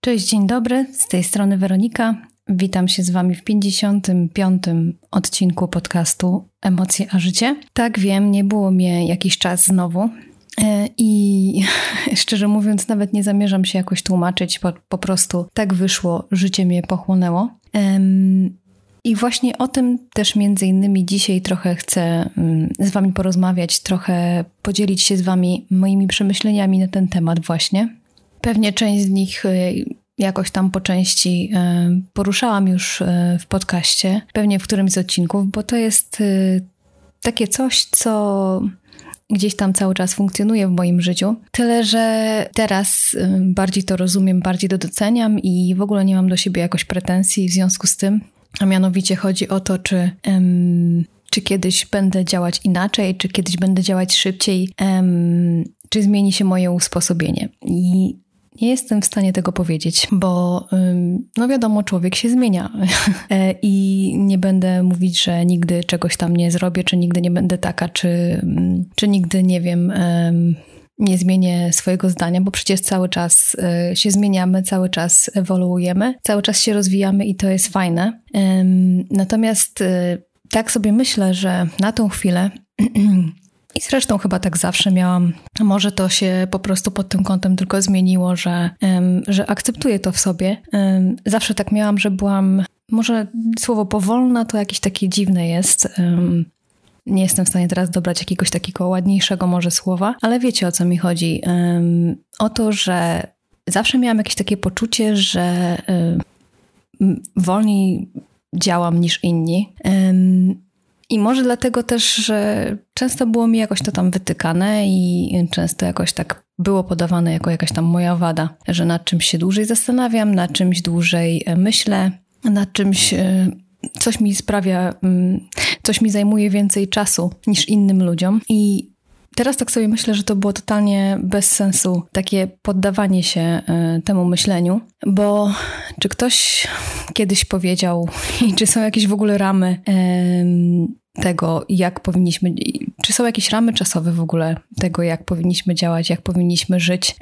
Cześć, dzień dobry, z tej strony Weronika. Witam się z Wami w 55. odcinku podcastu Emocje a Życie. Tak wiem, nie było mnie jakiś czas znowu. E, I szczerze mówiąc, nawet nie zamierzam się jakoś tłumaczyć, po, po prostu tak wyszło, życie mnie pochłonęło. I właśnie o tym też między innymi dzisiaj trochę chcę mm, z Wami porozmawiać, trochę podzielić się z Wami moimi przemyśleniami na ten temat właśnie. Pewnie część z nich y, jakoś tam po części y, poruszałam już y, w podcaście, pewnie w którymś z odcinków, bo to jest takie coś, co gdzieś tam cały czas funkcjonuje w moim życiu. Tyle, że teraz bardziej to rozumiem, bardziej to doceniam i w ogóle nie mam do siebie jakoś pretensji w związku z tym. A mianowicie chodzi o to, czy, czy kiedyś będę działać inaczej, czy kiedyś będę działać szybciej, czy zmieni się moje usposobienie. I nie jestem w stanie tego powiedzieć, bo no wiadomo, człowiek się zmienia e, i nie będę mówić, że nigdy czegoś tam nie zrobię, czy nigdy nie będę taka, czy, czy nigdy nie wiem nie zmienię swojego zdania, bo przecież cały czas e, się zmieniamy, cały czas ewoluujemy, cały czas się rozwijamy i to jest fajne. Natomiast e, tak sobie myślę, że na tą chwilę I zresztą chyba tak zawsze miałam. Może to się po prostu pod tym kątem tylko zmieniło, że, że akceptuję to w sobie. Zawsze tak miałam, że byłam, może słowo powolna to jakieś takie dziwne jest. Nie jestem w stanie teraz dobrać jakiegoś takiego ładniejszego może słowa, ale wiecie o co mi chodzi. O to, że zawsze miałam jakieś takie poczucie, że wolniej działam niż inni. I może dlatego też, że często było mi jakoś to tam wytykane i często jakoś tak było podawane jako jakaś tam moja wada, że nad czymś się dłużej zastanawiam, nad czymś dłużej e, myślę, nad czymś e, coś mi sprawia, mm, coś mi zajmuje więcej czasu niż innym ludziom. I Teraz tak sobie myślę, że to było totalnie bez sensu, takie poddawanie się e, temu myśleniu, bo czy ktoś kiedyś powiedział i czy są jakieś w ogóle ramy tego, jak powinniśmy, czy są jakieś ramy czasowe w ogóle tego, jak powinniśmy działać, jak powinniśmy żyć,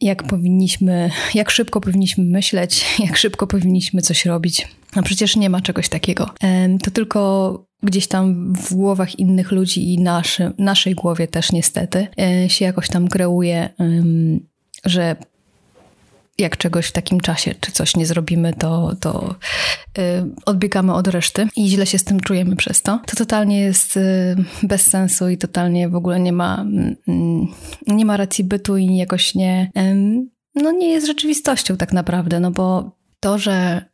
jak powinniśmy, jak szybko powinniśmy myśleć, jak szybko powinniśmy coś robić. No przecież nie ma czegoś takiego. To tylko gdzieś tam w głowach innych ludzi i naszy, naszej głowie też niestety e, się jakoś tam kreuje, że jak czegoś w takim czasie, czy coś nie zrobimy, to, to yy, odbiegamy od reszty i źle się z tym czujemy przez to. To totalnie jest yy, bez sensu i totalnie w ogóle nie ma, yy, nie ma racji bytu i jakoś nie, no nie jest rzeczywistością tak naprawdę, no bo to, że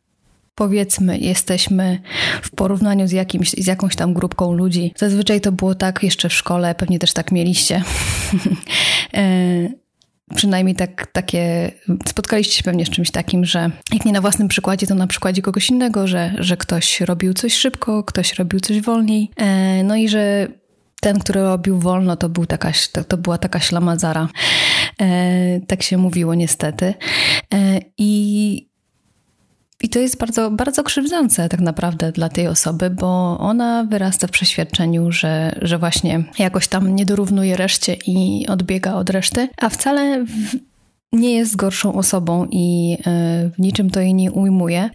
powiedzmy, jesteśmy w porównaniu z, jakimś, z jakąś tam grupką ludzi. Zazwyczaj to było tak jeszcze w szkole, pewnie też tak mieliście. E, przynajmniej tak, takie, spotkaliście się pewnie z czymś takim, że jak nie na własnym przykładzie, to na przykładzie kogoś innego, że, że ktoś robił coś szybko, ktoś robił coś wolniej. E, no i że ten, który robił wolno, to, był taka, to, była taka ślamazara. E, tak się mówiło niestety. I i to jest bardzo, bardzo krzywdzące tak naprawdę dla tej osoby, bo ona wyrasta w przeświadczeniu, że, że właśnie jakoś tam nie dorównuje reszcie i odbiega od reszty, a wcale w, nie jest gorszą osobą i e, w niczym to jej nie ujmuje,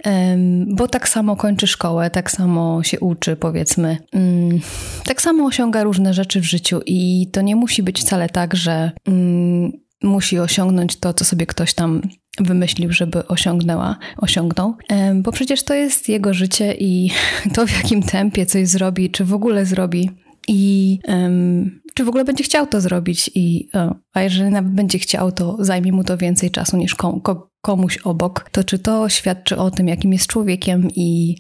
bo tak samo kończy szkołę, tak samo się uczy, powiedzmy, mm, tak samo osiąga różne rzeczy w życiu i to nie musi być wcale tak, że mm, musi osiągnąć to, co sobie ktoś tam wymyślił, żeby osiągnęła, osiągnął, bo przecież to jest jego życie i to w jakim tempie coś zrobi, czy w ogóle zrobi i um, czy w ogóle będzie chciał to zrobić i a jeżeli nawet będzie chciał, to zajmie mu to więcej czasu niż kom, komuś obok, to czy to świadczy o tym, jakim jest człowiekiem i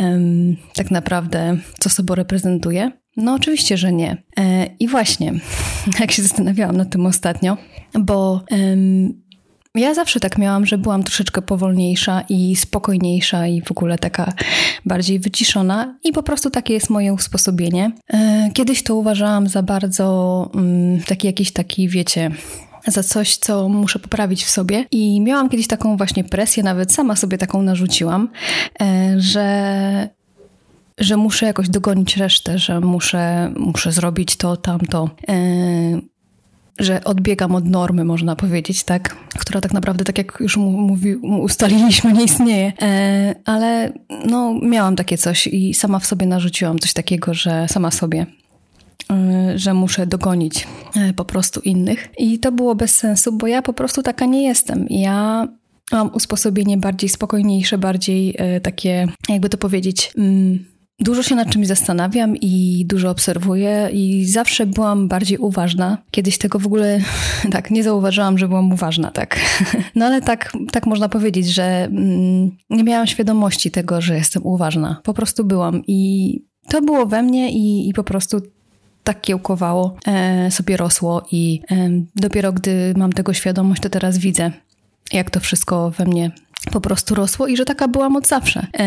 um, tak naprawdę co sobą reprezentuje? No oczywiście, że nie. E, I właśnie, jak się zastanawiałam nad tym ostatnio, bo ja zawsze tak miałam, że byłam troszeczkę powolniejsza i spokojniejsza i w ogóle taka bardziej wyciszona i po prostu takie jest moje usposobienie. E, kiedyś to uważałam za bardzo mm, taki jakiś taki, wiecie, za coś, co muszę poprawić w sobie. I miałam kiedyś taką właśnie presję, nawet sama sobie taką narzuciłam, e, że że muszę jakoś dogonić resztę, że muszę, muszę zrobić to, tamto. E, że odbiegam od normy, można powiedzieć, tak? Która tak naprawdę, tak jak już mówi, ustaliliśmy, nie istnieje. E, ale no, miałam takie coś i sama w sobie narzuciłam coś takiego, że sama sobie e, że muszę dogonić e, po prostu innych. I to było bez sensu, bo ja po prostu taka nie jestem. Ja mam usposobienie bardziej spokojniejsze, bardziej takie, jakby to powiedzieć, mm, Dużo się nad czymś zastanawiam i dużo obserwuję i zawsze byłam bardziej uważna. Kiedyś tego w ogóle tak nie zauważyłam, że byłam uważna, tak. No ale tak, tak można powiedzieć, że mm, nie miałam świadomości tego, że jestem uważna. Po prostu byłam i to było we mnie i, i po prostu tak kiełkowało, e, sobie rosło i e, dopiero gdy mam tego świadomość, to teraz widzę, jak to wszystko we mnie po prostu rosło i że taka byłam od zawsze. E,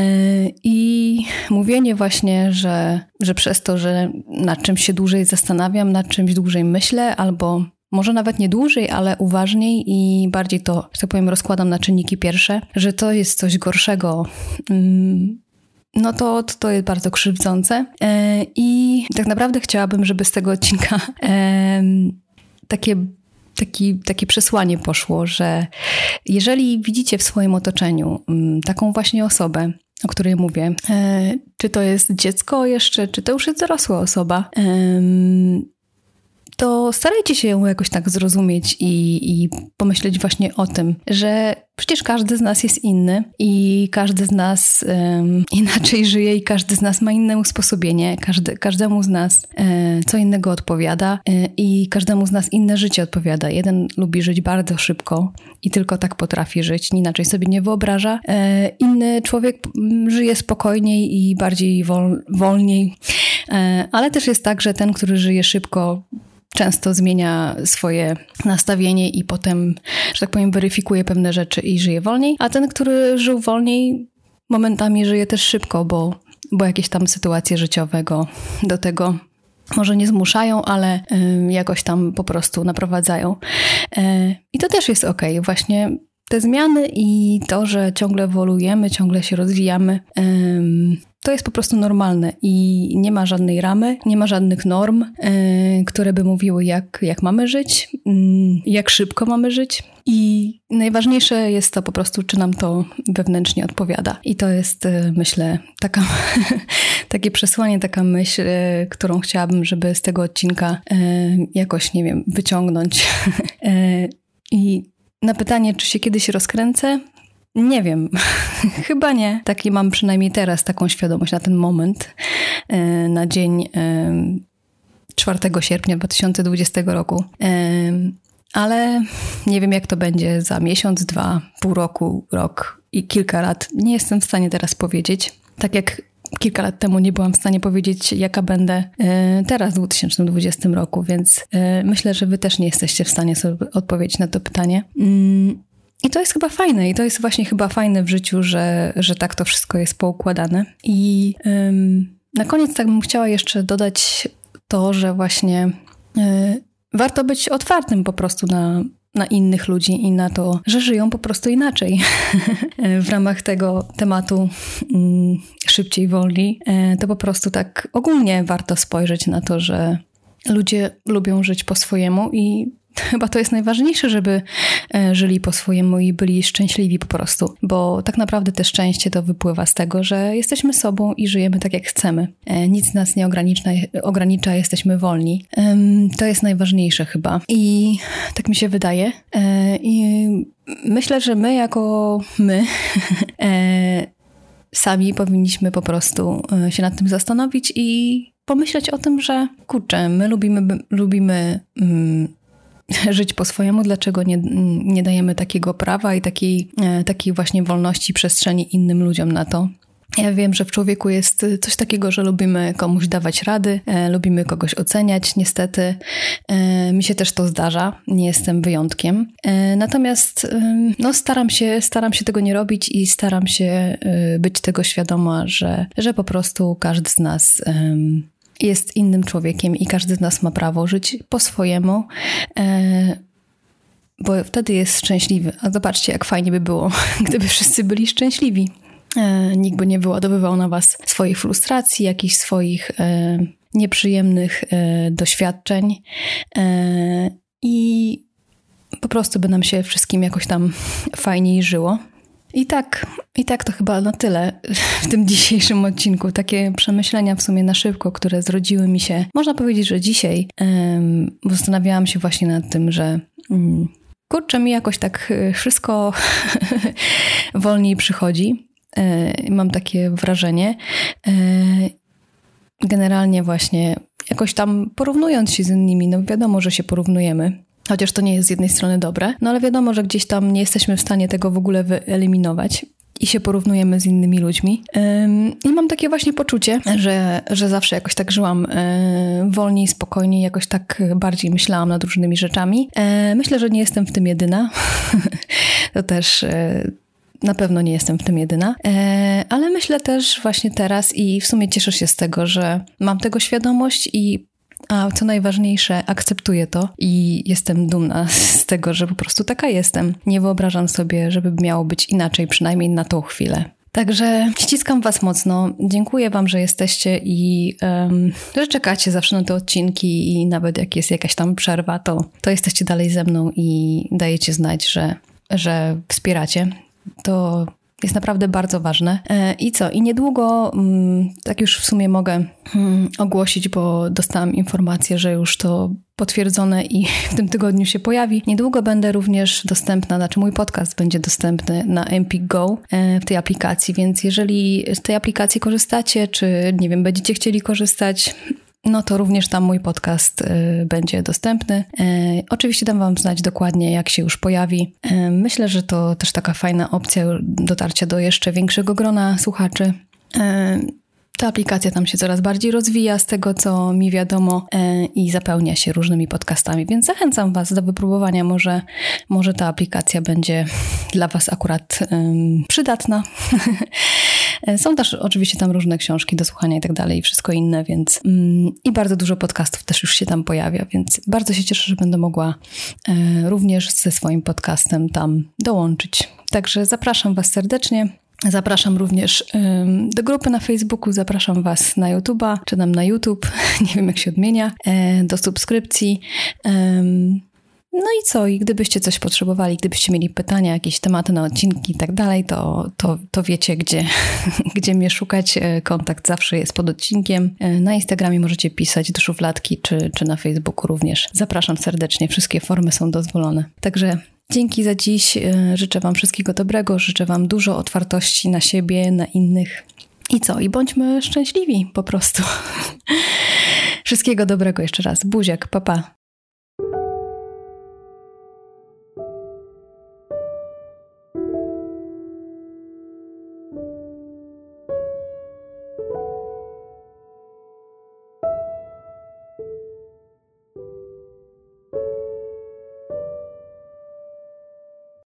I mówienie właśnie, że, że przez to, że nad czymś się dłużej zastanawiam, nad czymś dłużej myślę, albo może nawet nie dłużej, ale uważniej i bardziej to, że tak powiem, rozkładam na czynniki pierwsze, że to jest coś gorszego. Mm, no to, to jest bardzo krzywdzące. E, I tak naprawdę chciałabym, żeby z tego odcinka takie taki, takie przesłanie poszło, że jeżeli widzicie w swoim otoczeniu mm, taką właśnie osobę, o której mówię, e, czy to jest dziecko jeszcze, czy to już jest dorosła osoba, to starajcie się ją jakoś tak zrozumieć i, i pomyśleć właśnie o tym, że przecież każdy z nas jest inny i każdy z nas um, inaczej żyje i każdy z nas ma inne usposobienie, każdy, każdemu z nas e, co innego odpowiada e, i każdemu z nas inne życie odpowiada. Jeden lubi żyć bardzo szybko i tylko tak potrafi żyć, inaczej sobie nie wyobraża. E, inny człowiek żyje spokojniej i bardziej wol, wolniej, e, ale też jest tak, że ten, który żyje szybko, często zmienia swoje nastawienie i potem, że tak powiem, weryfikuje pewne rzeczy i żyje wolniej, a ten, który żył wolniej, momentami żyje też szybko, bo, bo jakieś tam sytuacje życiowe go do tego może nie zmuszają, ale y, jakoś tam po prostu naprowadzają. Y, I to też jest ok. Właśnie te zmiany i to, że ciągle ewoluujemy, ciągle się rozwijamy, to jest po prostu normalne i nie ma żadnej ramy, nie ma żadnych norm, yy, które by mówiły, jak, jak mamy żyć, yy, jak szybko mamy żyć. I najważniejsze jest to po prostu, czy nam to wewnętrznie odpowiada. I to jest, yy, myślę, taka, takie przesłanie, taka myśl, y, którą chciałabym, żeby z tego odcinka jakoś, nie wiem, wyciągnąć. I na pytanie, czy się kiedyś rozkręcę, nie wiem, chyba nie. Taki mam przynajmniej teraz taką świadomość na ten moment, e, na dzień 4 e, sierpnia 2020 roku. E, ale nie wiem, jak to będzie za miesiąc, dwa, pół roku, rok i kilka lat. Nie jestem w stanie teraz powiedzieć. Tak jak kilka lat temu nie byłam w stanie powiedzieć, jaka będę teraz w 2020 roku, więc myślę, że Wy też nie jesteście w stanie sobie odpowiedzieć na to pytanie. I to jest chyba fajne i to jest właśnie chyba fajne w życiu, że, że tak to wszystko jest poukładane. I ym, na koniec tak bym chciała jeszcze dodać to, że właśnie y, warto być otwartym po prostu na, na innych ludzi i na to, że żyją po prostu inaczej. w ramach tego tematu mm, szybciej, wolniej, y, to po prostu tak ogólnie warto spojrzeć na to, że ludzie lubią żyć po swojemu i chyba to jest najważniejsze, żeby e, żyli po swojemu i byli szczęśliwi po prostu, bo tak naprawdę te szczęście to wypływa z tego, że jesteśmy sobą i żyjemy tak, jak chcemy. E, nic nas nie ogranicza, ogranicza jesteśmy wolni. To jest najważniejsze chyba. I tak mi się wydaje. E, I myślę, że my jako my sami powinniśmy po prostu się nad tym zastanowić i pomyśleć o tym, że kurczę, my lubimy, lubimy mm, żyć po swojemu, dlaczego nie, nie dajemy takiego prawa i takiej, e, takiej właśnie wolności przestrzeni innym ludziom na to. Ja wiem, że w człowieku jest coś takiego, że lubimy komuś dawać rady, e, lubimy kogoś oceniać, niestety. E, mi się też to zdarza, nie jestem wyjątkiem. E, natomiast e, no, staram, się, staram się tego nie robić i staram się e, być tego świadoma, że, że po prostu każdy z nas jest innym człowiekiem i każdy z nas ma prawo żyć po swojemu, e, bo wtedy jest szczęśliwy. A zobaczcie, jak fajnie by było, gdyby wszyscy byli szczęśliwi. E, nikt by nie wyładowywał na was swoich frustracji, jakichś swoich e, nieprzyjemnych doświadczeń. I po prostu by nam się wszystkim jakoś tam fajniej żyło. I tak, i tak to chyba na tyle w tym dzisiejszym odcinku. Takie przemyślenia w sumie na szybko, które zrodziły mi się. Można powiedzieć, że dzisiaj um, zastanawiałam się właśnie nad tym, że um, kurczę, mi jakoś tak y, wszystko wolniej przychodzi. E, mam takie wrażenie. E, generalnie właśnie jakoś tam porównując się z innymi, no wiadomo, że się porównujemy. Chociaż to nie jest z jednej strony dobre, no ale wiadomo, że gdzieś tam nie jesteśmy w stanie tego w ogóle wyeliminować i się porównujemy z innymi ludźmi. I mam takie właśnie poczucie, że, że zawsze jakoś tak żyłam e, wolniej, spokojniej, jakoś tak bardziej myślałam nad różnymi rzeczami. E, myślę, że nie jestem w tym jedyna. to też e, na pewno nie jestem w tym jedyna, ale myślę też właśnie teraz i w sumie cieszę się z tego, że mam tego świadomość i a co najważniejsze, akceptuję to i jestem dumna z tego, że po prostu taka jestem. Nie wyobrażam sobie, żeby miało być inaczej, przynajmniej na tą chwilę. Także ściskam Was mocno. Dziękuję Wam, że jesteście i um, że czekacie zawsze na te odcinki i nawet jak jest jakaś tam przerwa, to, to jesteście dalej ze mną i dajecie znać, że, że wspieracie. To jest naprawdę bardzo ważne. E, I co? I niedługo, mm, tak już w sumie mogę mm, ogłosić, bo dostałam informację, że już to potwierdzone i w tym tygodniu się pojawi. Niedługo będę również dostępna, znaczy mój podcast będzie dostępny na Empik Go e, w tej aplikacji, więc jeżeli z tej aplikacji korzystacie, czy nie wiem, będziecie chcieli korzystać, no to również tam mój podcast y, będzie dostępny. Y, oczywiście dam Wam znać dokładnie, jak się już pojawi. Y, myślę, że to też taka fajna opcja dotarcia do jeszcze większego grona słuchaczy. Ta aplikacja tam się coraz bardziej rozwija, z tego co mi wiadomo, i zapełnia się różnymi podcastami, więc zachęcam Was do wypróbowania. Może, może ta aplikacja będzie dla Was akurat przydatna. E, są też oczywiście tam różne książki do słuchania i tak dalej, i wszystko inne, więc mm, i bardzo dużo podcastów też już się tam pojawia, więc bardzo się cieszę, że będę mogła e, również ze swoim podcastem tam dołączyć. Także zapraszam Was serdecznie. Zapraszam również do grupy na Facebooku, zapraszam Was na YouTube'a, czy tam na YouTube, nie wiem jak się odmienia, e, do subskrypcji. No i co? I gdybyście coś potrzebowali, gdybyście mieli pytania, jakieś tematy na odcinki i tak dalej, to, to, to wiecie, gdzie, gdzie mnie szukać. E, kontakt zawsze jest pod odcinkiem. E, na Instagramie możecie pisać do szufladki, czy, czy na Facebooku również. Zapraszam serdecznie, wszystkie formy są dozwolone. Także dzięki za dziś. E, życzę Wam wszystkiego dobrego, życzę Wam dużo otwartości na siebie, na innych. I co? I bądźmy szczęśliwi po prostu. Wszystkiego dobrego jeszcze raz. Buziak, papa.